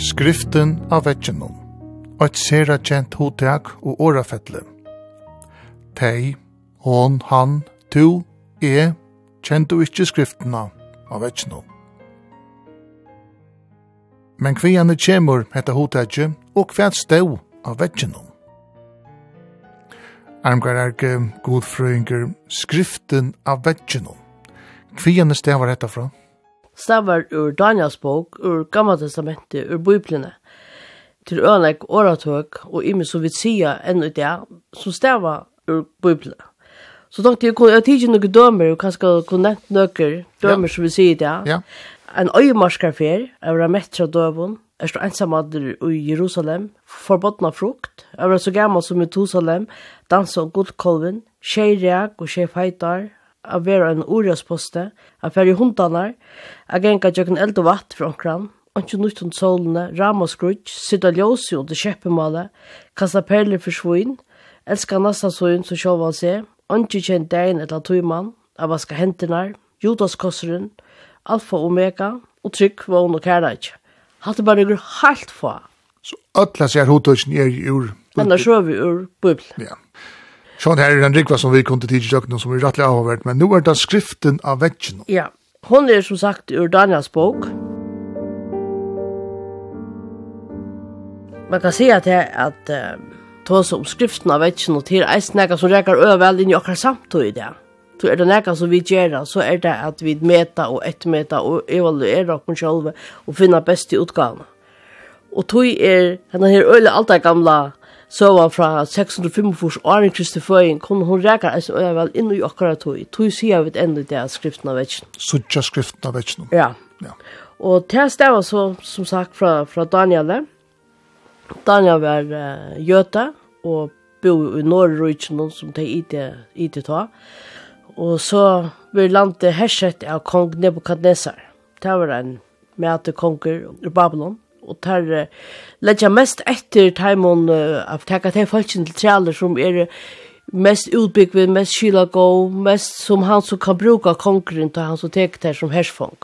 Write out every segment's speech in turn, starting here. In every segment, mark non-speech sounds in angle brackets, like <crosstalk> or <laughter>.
Skriften av vetjenom og et sera kjent hotek og årafettle. Tei, hon, han, tu, e, kjent du ikkje skriftena av vetjennom. Men kvianne kjemur hetta hotekje og kvært stau av vetjeno. Armgar erke godfrøyngur, skriften av vetjennom. Kvianne stavar hetta fra? stavar ur Daniels bok, ur Gamla testamentet, ur Bibelene, til ønek åretøk og imi som vi sia enn ut det, som stavar ur Bibelene. Så tenkte jeg, jeg tidsi noen dømer, og kanskje kunne nevnt noen dømer som vi sier det. Ja. En øyemarskaffer, jeg var mett fra døven, jeg stod ensamader i Jerusalem, forbåtna frukt, jeg var så gammel som i Jerusalem, dansa og godkolven, tjej reak og tjej feitar, a vera en orasposte, a færi hundanar, a genga tjokken eld og vatt fra onkran, Anki nutton solene, rama skrutsk, sitta ljósi under kjeppemale, kasta perler for svoin, elska nasta svoin som sjåva se, seg, anki kjent dein etla tuiman, a vaska hentenar, Judas kosseren, alfa og omega, og trygg, vogn og kærleik. Hatt bare gur halt få. Så ötla sér hodtøysn er i ur. sjå vi ur bubl. Ja. Sjån her er en rikva som vi kunne tidsi døgnet som vi rettelig avhåvert, men nu er det skriften av vetsjen. Ja, hon er som sagt ur Daniels bok. Man kan si at det at uh, tås om skriften av vetsjen og til eisen nega som rekar øvel inn i okkar samtøy i det. Så er det nega som vi gjerra, så er det at vi meta og ettermeta og evaluera okkar sjálve og finna best i utgavene. Og tog er henne her øyla alt det gamla søvan fra 645 i Kristi Føyen, kunne hun reker eisen øye vel inn i akkurat tog. Tog sier vi enda det er skriften av vetsjen. Sutja skriften av vetsjen. Ja. ja. Og det var så, som sagt, fra, fra Daniel. Daniel var uh, jøte og bo i Norrøyken som det er i det ta. Og så blir landet herset av kong Nebuchadnezzar. Det var en mæte konger i Babylon og tar leggja mest etter taimon uh, av teka til falskin til trealer som er mest utbyggvig, mest kyla gå, mest som han som kan bruka konkurren til han som tek det som hersfong.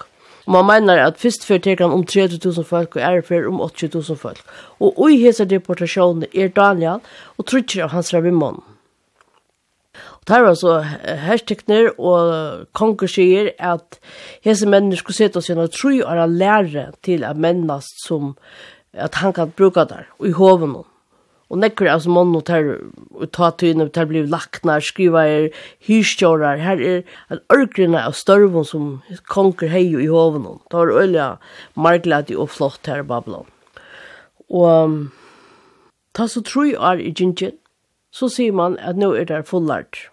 Og man menar at fyrst før tek han om 30.000 folk og er før om 80.000 folk. Og ui hesa deportasjonen er Daniel og trutjer av hans rabimånen. Det var så herstekner og konger sier at hese mennene skulle sette oss gjennom tru og lære til at mennast som at han kan bruka der og i hoven hon. Og nekker altså mann og tar og ta tyne og tar blir laknar, skriva er hyrstjårar. Her er en ørgrina av størvun som konger hei i hoven hon. Det var øyla margladi og flott her i Babylon. Og ta så tru er i gingin, så sier man at nå er det fullart.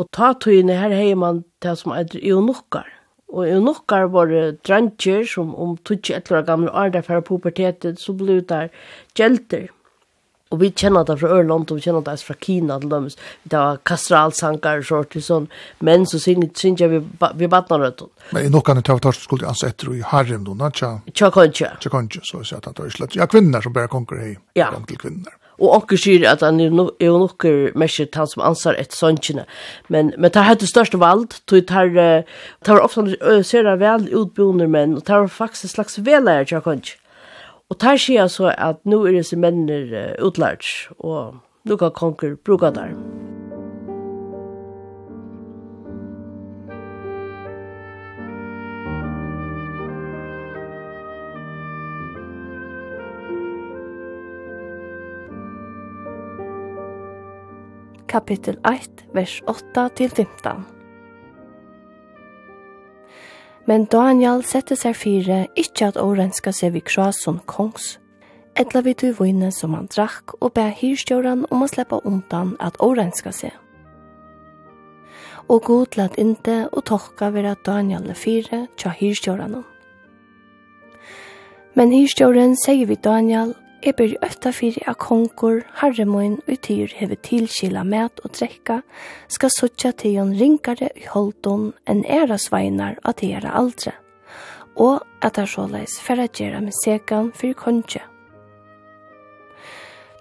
Og ta tøyne her heier man det som i eunukkar. Og eunukkar var drantjer som om 21 år gamle år der fra pubertetet, så ble det der gjelter. Og vi kjenner det fra Ørland, og vi kjenner det fra Kina til dem. Det var kastralsankar, så sånt, sånn, men så synger vi, vi badna rødt. Men i nokkan er tøvtar som skulle anse etter i harrem, då, na? Tja konja. Tja konja, så jeg sier at det er slett. Ja, kvinner som bare konkur hei, ja. til kvinner. Og onker sier at han er, no, er nokker mesjer han som ansar et sånnkina. Men, men det hadde største vald, tog tar, tar ofta ser vel utboende menn, og tar faktisk en slags velærer til konj. Og tar sier så at nu er disse mennene utlært, og nå kan konker bruka der. kapittel 1, vers 8-15. Men Daniel sette seg fire, ikkje at årenska seg vid krasun kongs, etla vid du vunne som han drakk, og ber hyrstjåren om å sleppa undan at årenska seg. Og god lat inte og tolka vera Daniel 4, fire tja hyrstjåren. Men hyrstjåren sier vi Daniel, Jeg ber øtta fyrir a konkur, harremoin, og tyr hever tilkila mæt og drekka, skal sotja tion ringare i holdun enn era sveinar at era aldre, og at er såleis færa gjerra med sekan fyrir konje.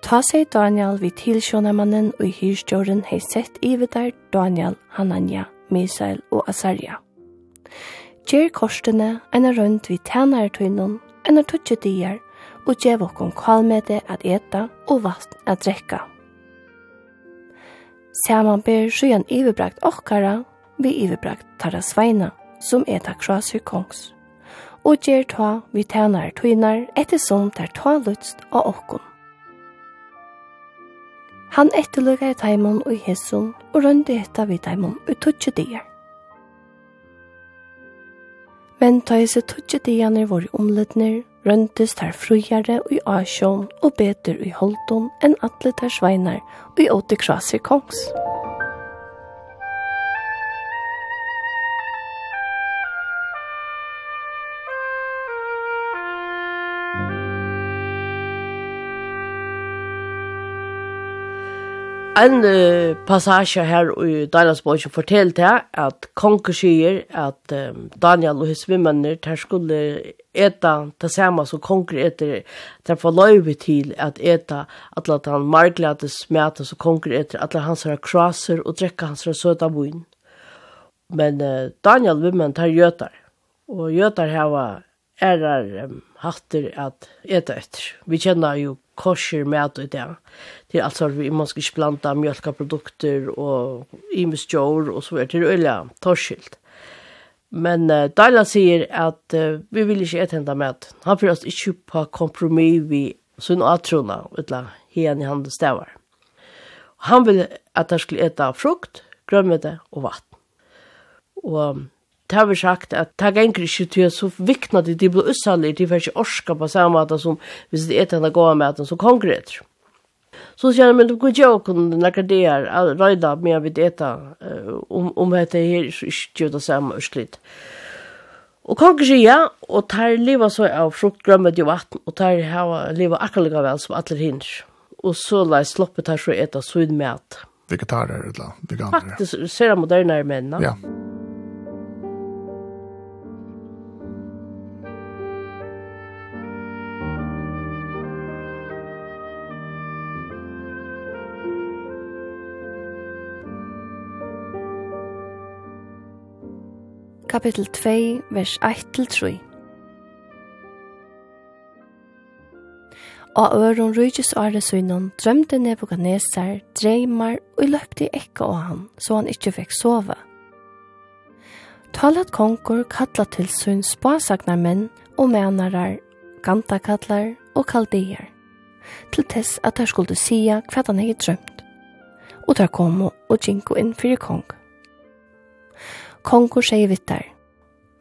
Ta seg Daniel vid tilsjånamannen og hyrstjåren hei sett ividar Daniel, Hanania, Misael og Azaria. Gjer korsene enn er rundt vid tænartøynon, enn er tutsi dier, og gjev okkom kalmete at eta og vatn at drekka. Saman ber sjøen iverbrakt okkara vi iverbrakt tarra sveina som eta krasur kongs og gjer ta vi tænar tøynar ettersom ter ta lutst av okkom. Han etterløga i taimon og hesson og rønde etta vi taimon ut tutsi dier. Men ta i seg tutsi dierne våre omlutner røntes tar frujare og i asjon og beter i holdon enn atle tar sveinar og i åte krasir kongs. En uh, passasje her i Daniels bøkje til at kongen sier at um, Daniel og hans vimmenner tar skulle eta det samme som konger etter, der får løyve til at eta alle han marglade smete som konger etter, alle hans her kraser og drekke hans her søta boin. Men uh, Daniel Vimmen tar gjøtar, og gjøtar heva erar um, hatter at eta etter. Vi kjenner jo kosher med i det. Det er altså vi måste skal ikke blanda mjölkaprodukter og imestjår og så videre til øyla torskilt. Men uh, Daila sier at uh, vi vil ikke et henda med. Han fyrir oss ikke på kompromis vi sunn og atrona, utla hien i handen stavar. Han vil at han skulle eta frukt, grømmete og vatten. Og det har vi sagt at det ganger ikke til så viktig at de blir ussallig, de får ikke orska på samme måte som hvis de etter henne går med den, så konger. Så sier han, men du kunne jo kunne nekker det her, røyda med å vite eta, om, om dette her, så ikke det samme ørsklitt. Og konger sier ja, og tar livet så av frukt, grømmet og vatten, og tar livet akkurat lika vel som alle hinner. Og så la jeg sloppe tar så eta sunn mat. Vegetarer eller veganer. Faktisk ser jeg moderne menn, Ja. kapittel 2, vers 1-3. Og øron rujtjes åre synon drømte Nebuchadnezzar dreymar og løkte ekka av han, så han ikkje fikk sove. Talat konkur kallat til sunn spasagnar menn og menarar, gantakallar og kaldeer, til tess at han skulle sia hva han hei drømt. Og der kom og ginko inn fyrir kong. Kongur sier vittar.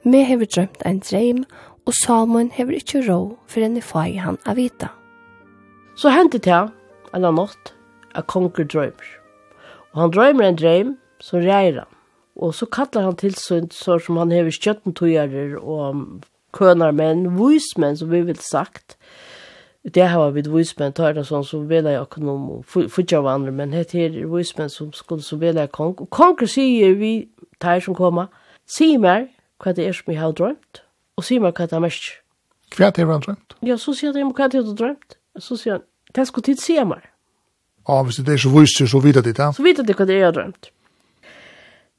Me hever drømt ein dreim, og Salmon hever ikkje ro for enn i fai han av vita. Så hendte det, eller nått, at Kongo drømmer. Og han drømmer en dreim som reier han. Og så kallar han til sunt, så som han hever skjøtten togjerer og kønar menn, vismenn som vi vil sagt, det har vi vismen tar det sånn som vil jeg økonom og fudja av andre, men det her er vismen som skulle så vil jeg kong. Og konger sier vi, tar som kommer, sier meg hva det er som jeg har drømt, og sier meg hva det er mest. Hva det er han drømt? Ja, så sier jeg hva det er du drømt? Så sier han, det skal tid sier meg. Ja, hvis det er så visst, så vidt det, ja. Så vidt det hva det er jeg har drømt.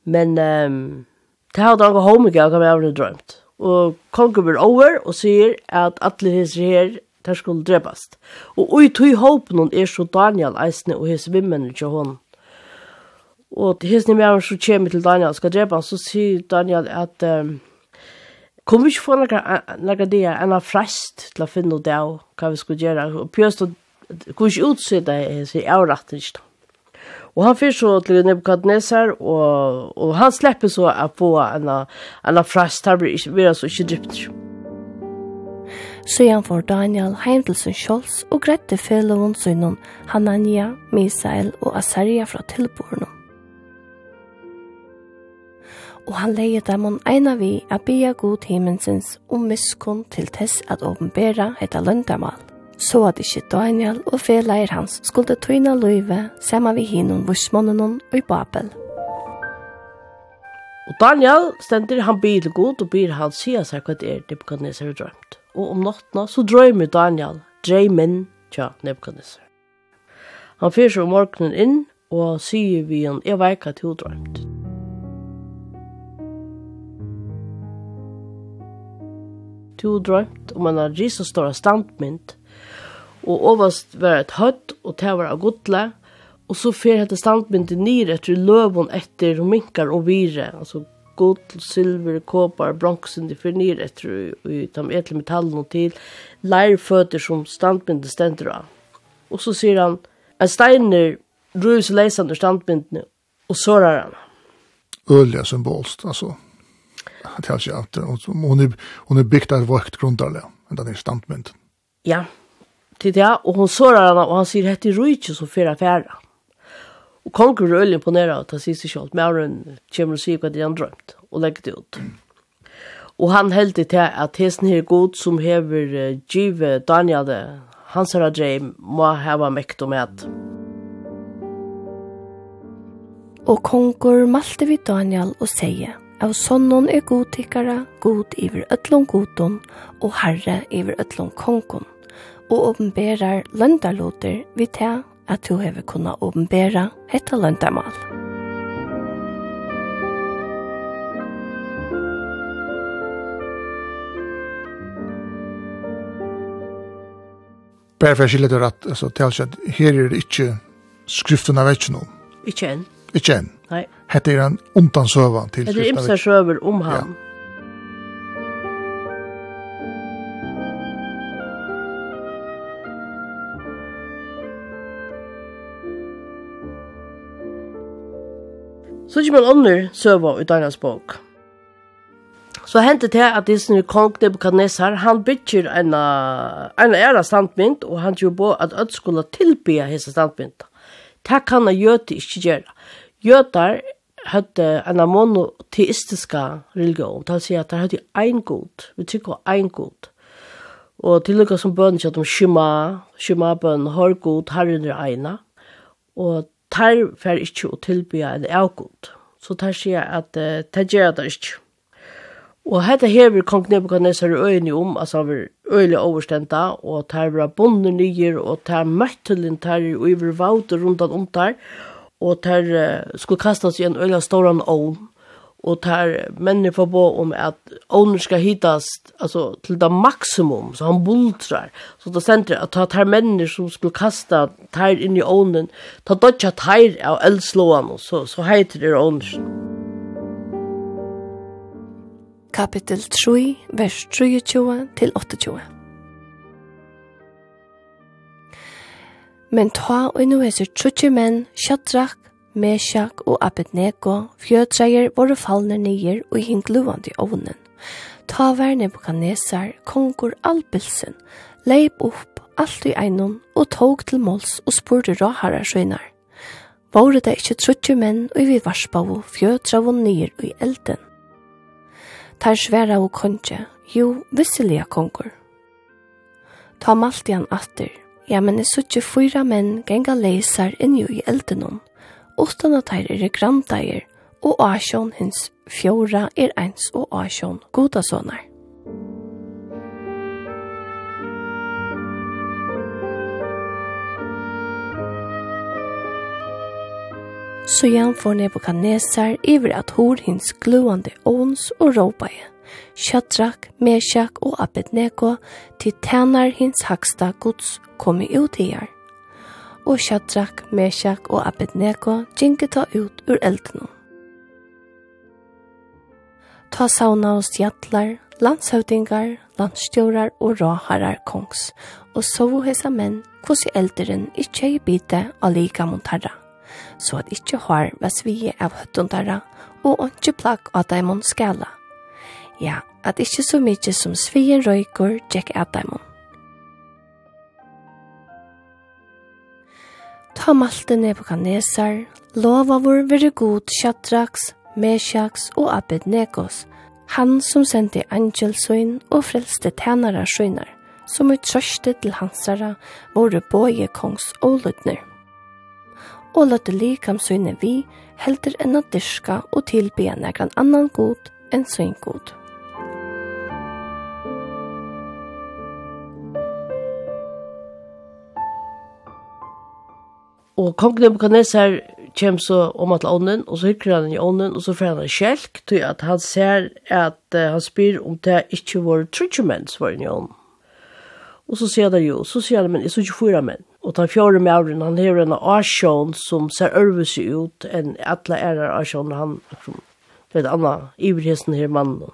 Men um, det har han gått home, hva jeg har drømt. Og konger blir over og sier at alle hese her der skulle drepast. Og ui tui håpen er så Daniel eisne og hese vimmene til hon. Og hese nivån så kommer til Daniel skal drepa han, så sier Daniel at um, kom vi ikke få noen det enn av frest til å finne det av hva vi skulle gjøre. Og pjøst og kom ikke utse det, sier jeg rett ikke. Og han fyrir så til Nebuchadnezzar, og, og han slipper så å få en, av frest, her blir ikke, blir altså ikke drypt. Så han får Daniel heim til sin kjols og grette fellevån sønnen Hanania, Misael og Asaria fra tilborene. Og han leie dem on eina vi a bia god himmelsens og miskunn til tess at åpenbæra heita løndamal, så at ikkje Daniel og feleir hans skulle tøyna løyve sama vi hinun vursmånen og i Babel. Og Daniel stender han bil god og byr han sia seg hva det er det på kan jeg drømt og om nattene så drømmer Daniel, dreimen tja Nebuchadnezzar. Han fyrer seg om morgenen inn og sier vi han, er veika til å drømte. Du drømt om en risa stor standmynd, og overst var et høtt, og det var av godle, og så fer hette standmynden nyr etter løven etter minkar og vire, altså gull, silver, kopar, bronxen, det fyrir nir etter i de etle metallen og til, lærføtter som standbindene stender av. Og så sier han, en steiner røys leisan ur standbindene, og sårar han. Ølja symbolst, altså. Det er ikke alt. Hun er, hun er bygd av vakt grundarlig, men den er standbind. Ja, til det, og hun sårar han, og han sier, hette rujtje som fyrir affæra. Og konger er øyelig imponeret av at han sier seg selv, Mauren kommer og sier hva det han drømt, og legger det ut. Og han held det til at hesten her god som hever uh, give Daniel hans herre dreim må hava mekt og med. Og konger malte vi Daniel og sier, av sonnen er god tikkara, god iver ötlån godon, og herre iver ötlån kongon, og åpenberar løndarloter vi til at du hever kunna åpenbæra hetta løndamal. Bare for å skille dere at altså, tilsett, her er det ikke skriften av ikke noe. Ikke enn. Ikke en. Nei. Hette er en undan søvan til skriften av ikke. Det er imsa søver om han. Ja. Så kommer en ånder søva i Daniels bok. Så hendte det at Disney kong Nebuchadnezzar, han bygger en, en æra standmynd, og han gjør på at øde skulle tilbya hese standmynd. Det kan han gjøte ikke gjøre. Jøtar hadde en monoteistiska religion, det vil si at det hadde ein god, vi tykker ein god. Og til lukka som bønner ikke om Shema, Shema-bønner, har god, herren er eina. Og tar fer ikkje å tilbya en avgod. Så tar sier at uh, det gjør det ikkje. Og hette hever kong Nebuchadnezzar i øyne om, altså han var øyelig overstenta, og tar var bonde nyer, og tar møttelen tar i over vauter rundt om tar, og tar uh, skulle kastas i en øyelig ståran ovn og tar människor får på om att owner ska hittas alltså till det maximum så han bultrar så det sentrar att ta tar människor som skulle kasta tar in i ovnen ta dodge tar av eldslåan och så så heter det owner. Kapitel 3 vers 23 till 28 Men ta og nu er så trutje menn, kjatrak Meshach og Abednego, fjøtreier våre fallne nyer og hingluvande i ovnen. Ta vær Nebuchadnezzar, kongur Albilsen, leip opp alt i einon og tog til måls og spurte råhara søgnar. Våre det ikkje trutje menn og vi varsbavo fjøtravon nyer og i elden. Tar sværa og konje, jo, visselige kongur. Ta malt igjen atter, ja, men er suttje fyra menn genga leisar inni i eldenom, utan at her er grandeier, og asjon hins fjóra er eins og asjon godasånar. Så igjen får Nebuchadnezzar iver at hor hins gluande åns og råpaie. Shadrach, Meshach og Abednego til tænar hins haksta gods komi ut her og Shadrach, Meshach og Abednego gjenke ta ut ur elden. Ta sauna og stjallar, landshøvdingar, landstjórar og råharar kongs, og sovu hesa menn kvossi elderen ikkje i bite alika montarra, så at ikkje har vesvige av høttundarra og ikkje plagg av daimon skala. Ja, at ikkje så mykje som svien røykor tjekk av daimon. Ta malte Nebuchadnezzar, lova vår vere god Shadraks, Meshachs og Abednegos, han som sendte angelsøyn og frelste tænare søynar, som i trøste til hansara våre båje kongs og lødner. Og løtte likam søyne vi helder enn å dyrska og tilbe negran annan god enn søyn god. Og kong Nebuchadnezzar kjem så om at ånden, og så hykker han i ånden, og så får han en kjelk, til at han ser at uh, han spyr om det ikke var som var i ånden. Og så sier han jo, så sier han, men jeg så ikke fyra menn. Og den fjore med åren, han har en asjon som ser ørvus ut enn alle ærer asjon, han vet anna, iverhesten her mannen.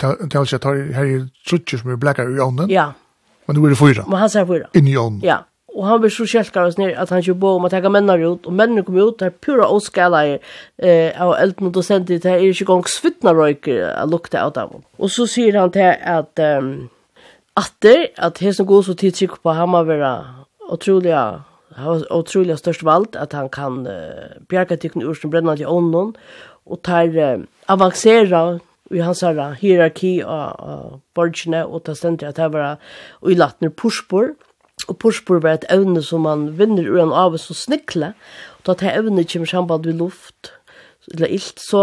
Det er altså at her er trutjer som er blekkar i ånden? Ja. Men du er det fyra? Men han ser fyra. Inni ånden? Ja. Og han blir så kjelkar oss ned at han ikke på om att ta männar ut Og mennene kommer ut det er pura åskala eh av elden og docent det er ikke gong svittna røyker att lukta av dem. Og så sier han til at um, atter at det som går så tid tryck på han være otroliga har otroliga størst vald at han kan uh, bjärka tykken ur som brennan til ånden og tar uh, avansera i hans hierarki av uh, borgene og ta stendt at det var i lattner pushpor og porspor var et evne som man vinner ur en av så snikle, og da det evne kommer samband ved luft, eller ilt, så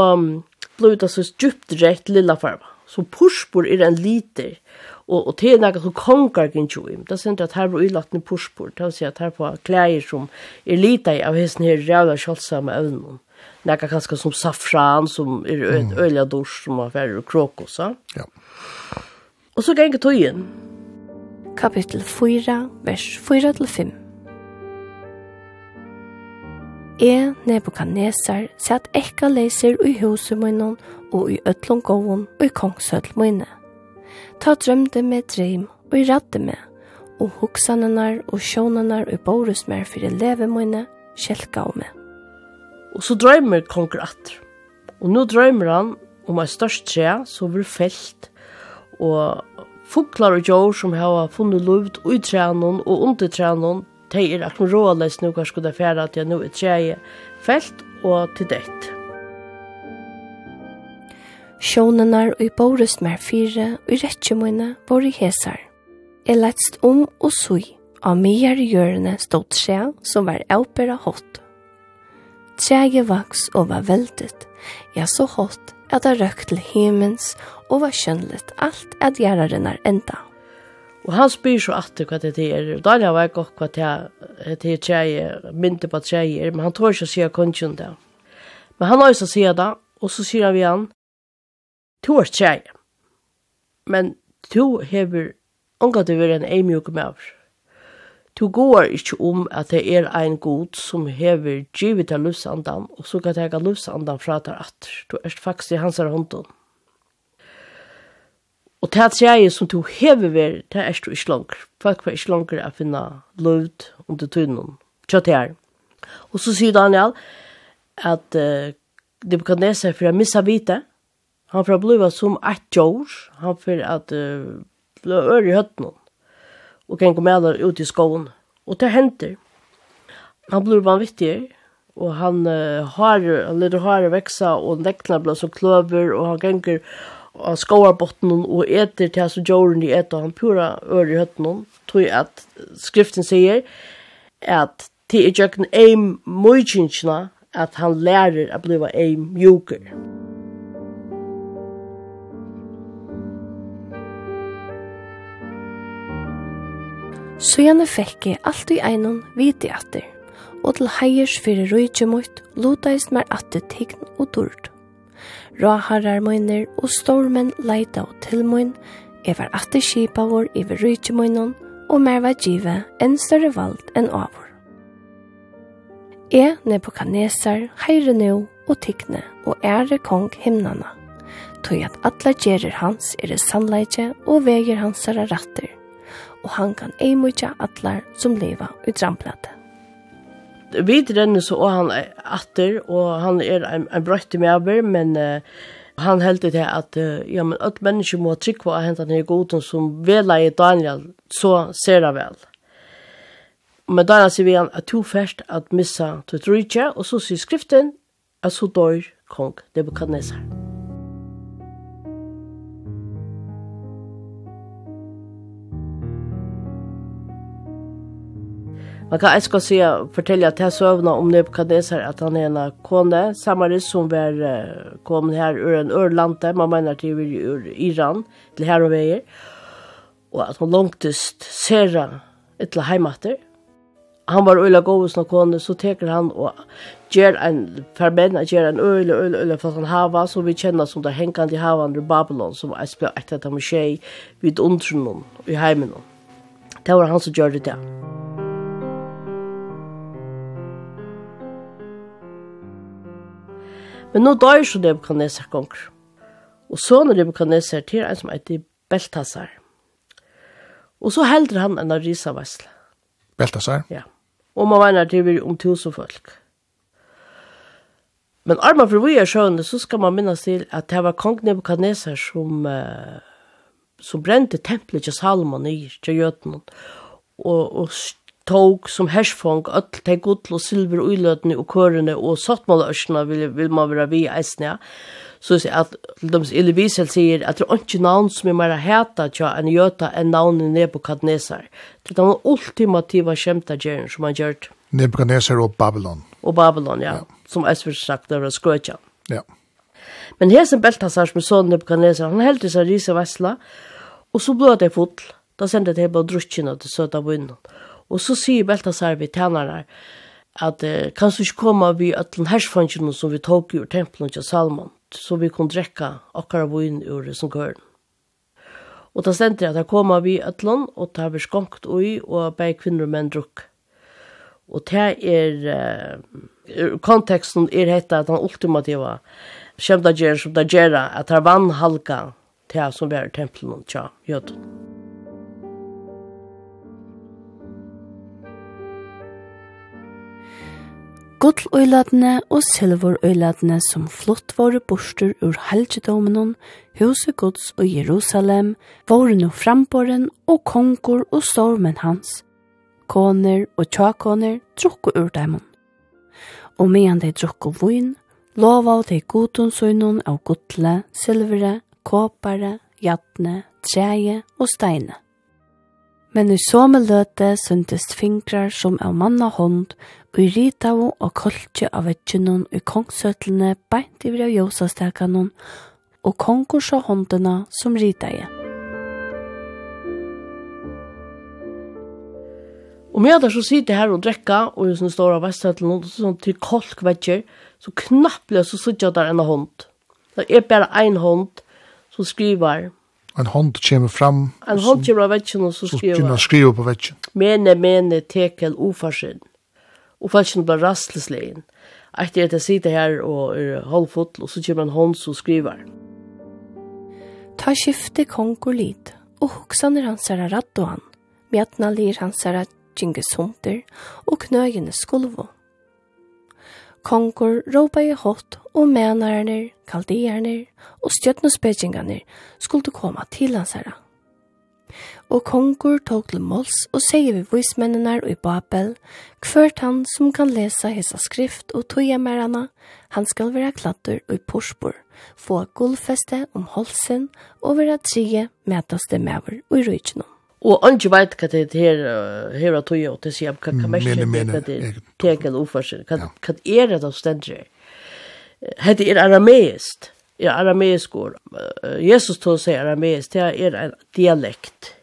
blir det så djupt rett lilla farva. Så porspor er en liter, og, og det er noe som konger kan im. Det er at her var ulatne porspor, det vil si at her på klær som er lite av hesten her rævla kjølsamme evnen. Noe kanskje som safran, som er øyla dors, som er færre krokos. Ja. Og så ganger tøyen, kapittel 4, vers 4-5. E Nebuchadnezzar satt ekka leiser i huset munnen og i ötlun gåon og i kongshøll munne. Ta drømde med dreim og i radde med, og hoksanenar og sjånenar og borus mer fyrir leve munne, kjelka og med. Og så drømmer konger atter. Og nå drømmer han om ei størst tre som vil felt og Fuklar og jord som har funnet luft i trænen og under trænen, de er akkur råles nu hva skulle færa at jeg nå er træje felt og til dett. Sjånenar og i borust mer fire og i rettjemøyne var i hesar. Jeg lettst om og sui, av mer gjørende stod træ som var avbæra hot. Træje vaks og var veldet, ja så hot at det røk til himens og var skjønnligt alt at gjærarinnar enda. Og han spyr så alltid hva det er. Og da var jeg godt hva det er tjeje, mynte på tjeje, men han tår ikke å si kongen det. Men han har også så sier det, og så sier han vi han, to er tjeje. Men to hever, unga du være en eimjuk med oss. To går ikke om at det er en god som hever givet av lusandan, og så kan tega lusandan fra der at du er faktisk i hans hånden. Og det tredje som du hever ved, det er du ikke langer. Folk var ikke langer å finne løvd under tunnen. Kjøtt her. Og så sier Daniel at uh, det kan lese for å missa vite. Han får blive som ett år. Han får at uh, bli øre i høttene. Og kan gå med der ut i skoven. Og det henter. Han blir vanvittig. Og han uh, har, han leder har veksa, og nekna blir som kløver, og han ganger av skoarbotten og eter til hans djåren i etter han pura øre i høtten tog at skriften sier at til i jøkken eim møykinsina at han lærer å bliva eim mjuker. Så gjerne fikk jeg alt i einon vite atter, og til heiers fyrir røyke mot lotaist mer atter tegn og dård. Råharrar møyner og stormen leita og tilmøyn, jeg var atter kipa vår iver rydtje møynon, og mer var givet enn større vald enn avur. E Nebuchadnezzar heire nu og tigne og ære kong himnana. Tøy at alla gerir hans er det sannleikje og veger hans er ratter, og han kan eimutja atlar som leva utramplate vi renner så og han atter, og han er en, en brøtt i meber, men uh, han heldig til at uh, ja, men at mennesker må trykke på å hente den goden som vela i Daniel, så ser det vel. Men Daniel sier vi han at to først at missa til trykje, og så sier skriften at så dør kong Nebuchadnezzar. Musikk Man kan älska se fortälja till sövna om Nebuchadnezzar at han er en kone, samare som var uh, kom her ur en ørlande, man menar til ur Iran, til her og veier, og at han långtist sera ett heimater. Han var öla god som kone, så teker han og ger en förmän, ger en öle, öle, öle for han hava, som vi kjenner som det hängande i havan i Babylon, som aspio etter ett av tjej vid undrunnen i heimen. Det var han som gjorde det. Men nå dør så Nebuchadnezzar konger. Og sånne Nebuchadnezzar til en som heter Beltasar. Og så helder han en av risavassle. Beltasar? Ja. Og man veiner til vi om tusen folk. Men arma for vi er sjøvende, så skal man minnes til at det var kong Nebuchadnezzar som, uh, som brente tempelet til Salomon i til jøtene. Og, og tog som hersfong öll te gudl og silver uiløtene og kørene og sottmålørsene vil, vil man være vi eisne. Så sier at de Eli Wiesel sier at det er ikke navn som er mer heta tja enn jøta enn navnet Nebukadnesar. Det er den ultimativa kjemtagjeren som han gjør Nebuchadnezzar og Babylon. Og Babylon, ja. ja. Som Esfer sagt, det var skrøtja. Ja. Men hesen Beltasar som er sånn Nebuchadnezzar han heldt seg risa vesla og så blod det fotl Da sendte det på druttkina til søta vunnen Og så sier Beltasar vi tænarnar, at eh, kan du ikke komme vi ætlen hersfangene som vi tog ur tempelen til Salman, så vi kunne drekka akkara vun ur som gør. Og da stendte at jeg kom vi ætlen, og da vi skonkt ui, og begge kvinner og menn drukk. Og det er, eh, konteksten er hette at han ultimativa kjemda gjer som da gjerra, at det er vannhalka til som vi er i tempelen til jødden. Gulløyladene og silverøyladene som flott våre borster ur helgedomenon, huset gods og Jerusalem, våre no frambåren og konger og stormen hans, koner og tjakoner drukko ur demon. Og medan de drukko vun, lova de godonsøynon av gudle, silvere, kåpare, jatne, treje og steine. Men i somme løte syntes fingrar som av manna hånd og ritav og koltje av vetjunnen og kongsøtlene beint i av jøsastekanen og kongurs av håndene som rita i. Og med der så sitter her og drekka, og jeg synes det var og sånn til kolk vetjer, så knapple så sitter jeg der en hånd. Det er bare en hånd som skriver. En hånd kommer fram. En hånd kommer av vetjen og så skriver. Så skriver på vetjen. Mene, mene, tekel, ufarsen og falskjen ble rastlesleien. Etter at jeg sitter her og er halvfotl, og så kommer en hånd som skriver. Ta skifte kong og lid, og hoksaner hans er radd og han, mjatna lir hans er djinges hunter, og knøyene skulvo. Kongur råpa i hot, og menarner, kalderner og stjøtnespekingarner skulle komme til hans herre og kongur tog til måls og sier vi vismennene i Babel, kvørt han som kan lesa hessa skrift og tøya merana, han skal være klattur i porspor, få gullfeste om holsen og være trije metaste mever i rujtjeno. Og andre vet hva det er her og tøya og til sier hva kamerskje hva det er tekel ufarsen, hva er det da stendt Hette er arameist, ja, arameiskt. Jesus tog seg arameist, det er en dialekt.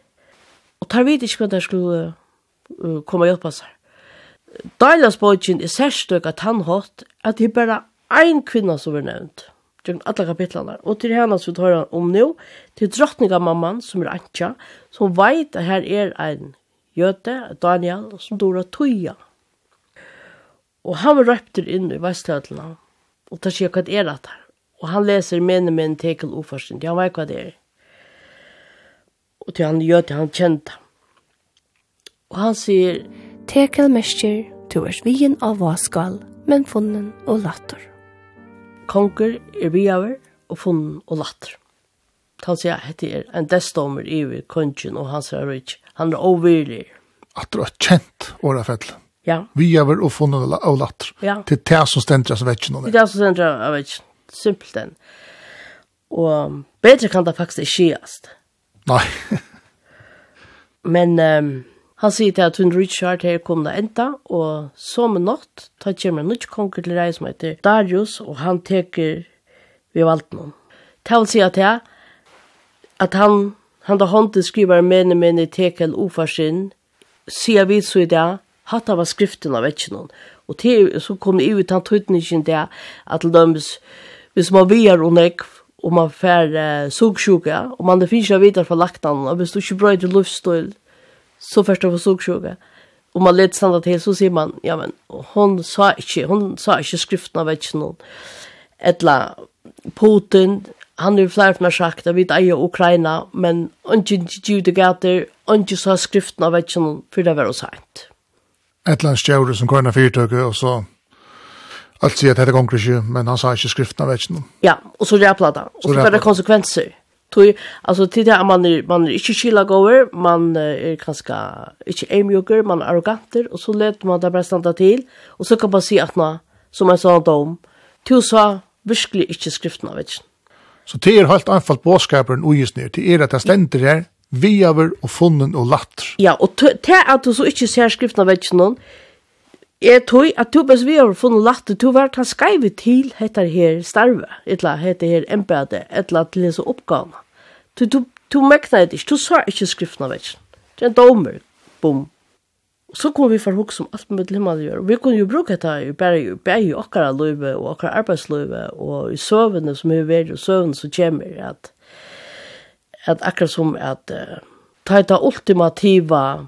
Og tar vidt ikke hva der skulle uh, komme og hjelpe seg. Dailasbogjen er særstøk at han hatt at det er bare ein kvinna som er nevnt. Gjøkken alle kapitlene. Og til henne som vi tar om nå, til drottningamamman som er Antja, som veit at her er ein jøte, Daniel, som dora tøya. Og han var røpter inn i veistløtlene. Og tar seg hva det er at her. Og han leser menemenn tekel uforstund. Han vet hva det er og til han gjør til han kjente. Og han sier, Tekel mestjer, du er svien av vaskal, men funnen og latter. Konger er vi over, og funnen og latter. Han sier, hette er en destommer i vi kongen og han sier. Han er overlig. At du har kjent årefell. Ja. Vi er vel og funnen og latter. Ja. Til det som stendrer av vetsjen. Til det som stendrer av vetsjen. Simpelt den. Og bedre kan det faktisk ikke gjøres. Ja Nei. <laughs> Men um, han sier til at hun Richard her kom da enda, og så med natt ta kommer en nytt konger til deg som heter Darius, og han teker vi valgte noen. Det vil si at jeg, at han, han da hånden skriver mene mene tekel ofarsin, sier vi så i det, hatt av skriften av ikke noen. Og til, så kom det ut han tøytningen der, at lømmes, hvis man vier og nekv, og man får uh, sugsjuka, og man det finnes ikke videre fra laktan, og hvis du ikke brøyder luftstøyl, så først du får sugsjuka. Og man leder standa til, så sier man, ja, men hon sa ikke, hon sa ikke skriften av ikke noen. Etla, Putin, han er flere som har sagt, jeg vet eier Ukraina, men ikke judegater, ikke sa skriften av ikke noen, for det var jo. Etla en som går inn fyrtøkket, og så Allt sier at dette gonger ikke, men han sa ikke skriften av vetsjen. Ja, og så ræpla det. Og så var det konsekvenser. Tog, altså, til det er man, er, man er ikke kyla gåver, man er kanskje ikke eimjoker, man er arroganter, og så let man det bare standa til, og så kan man si at nå, som en sånn dom, til sa virkelig ikke skriften av vetsjen. Så det er helt anfalt båskaperen ugisnir, det er at det stender her, viaver og funnen og latter. Ja, og det er at du så ikke ser skriften av vetsjen, Jeg tror at du bare vi har funnet lagt det, du har vært skrevet til dette her starve, eller dette her embede, eller til disse oppgavene. Du, du, du mekna det ikke, du sa ikke skriften av vekken. Det er en domer, bom. Så kom vi for hukk som alt med limma gjør. Vi kunne jo bruke dette i bare i bare i okkara løyve og okkara arbeidsløyve og i søvende som vi er og søvende som kommer at, at akkurat som at uh, ta ta ultimativa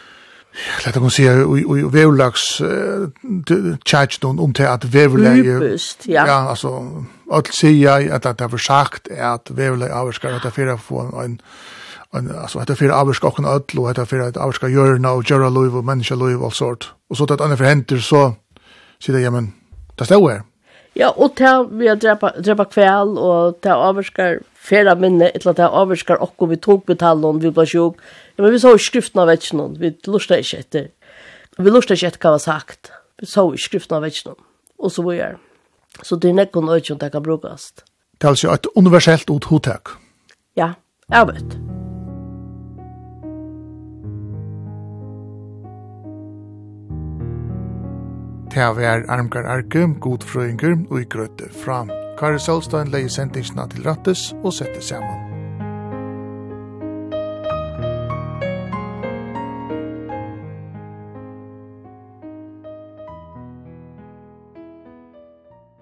Lätt att og i Vevlax charge don om till att Vevlax ja. Ja alltså att säga at det har sagt är att Vevlax avskar att det få en en alltså att det för avskar och öll och att det för att avskar gör nu Gerra Louis och människa Louis all sort. Og så att andra förhänder så så det ja men det står Ja, og til vi har drepa, drepa kvæl, og til avvarskar færa minne, etla det avvirskar okko vi tok betalen, vi ble sjuk. Ja, men vi så i skriften av vetsjonen, vi lustet ikke etter. Vi lustet ikke etter hva var sagt. Vi så i skriften av vetsjonen, og så var jeg. Så det er nekkon øyne det kan brukast. Det er altså et universelt ut hotak. Ja, jeg vet. Det er armgar arke, godfrøyngur og i grøtte fram. Kari Solstein leie sendingsna til rattes og sette saman.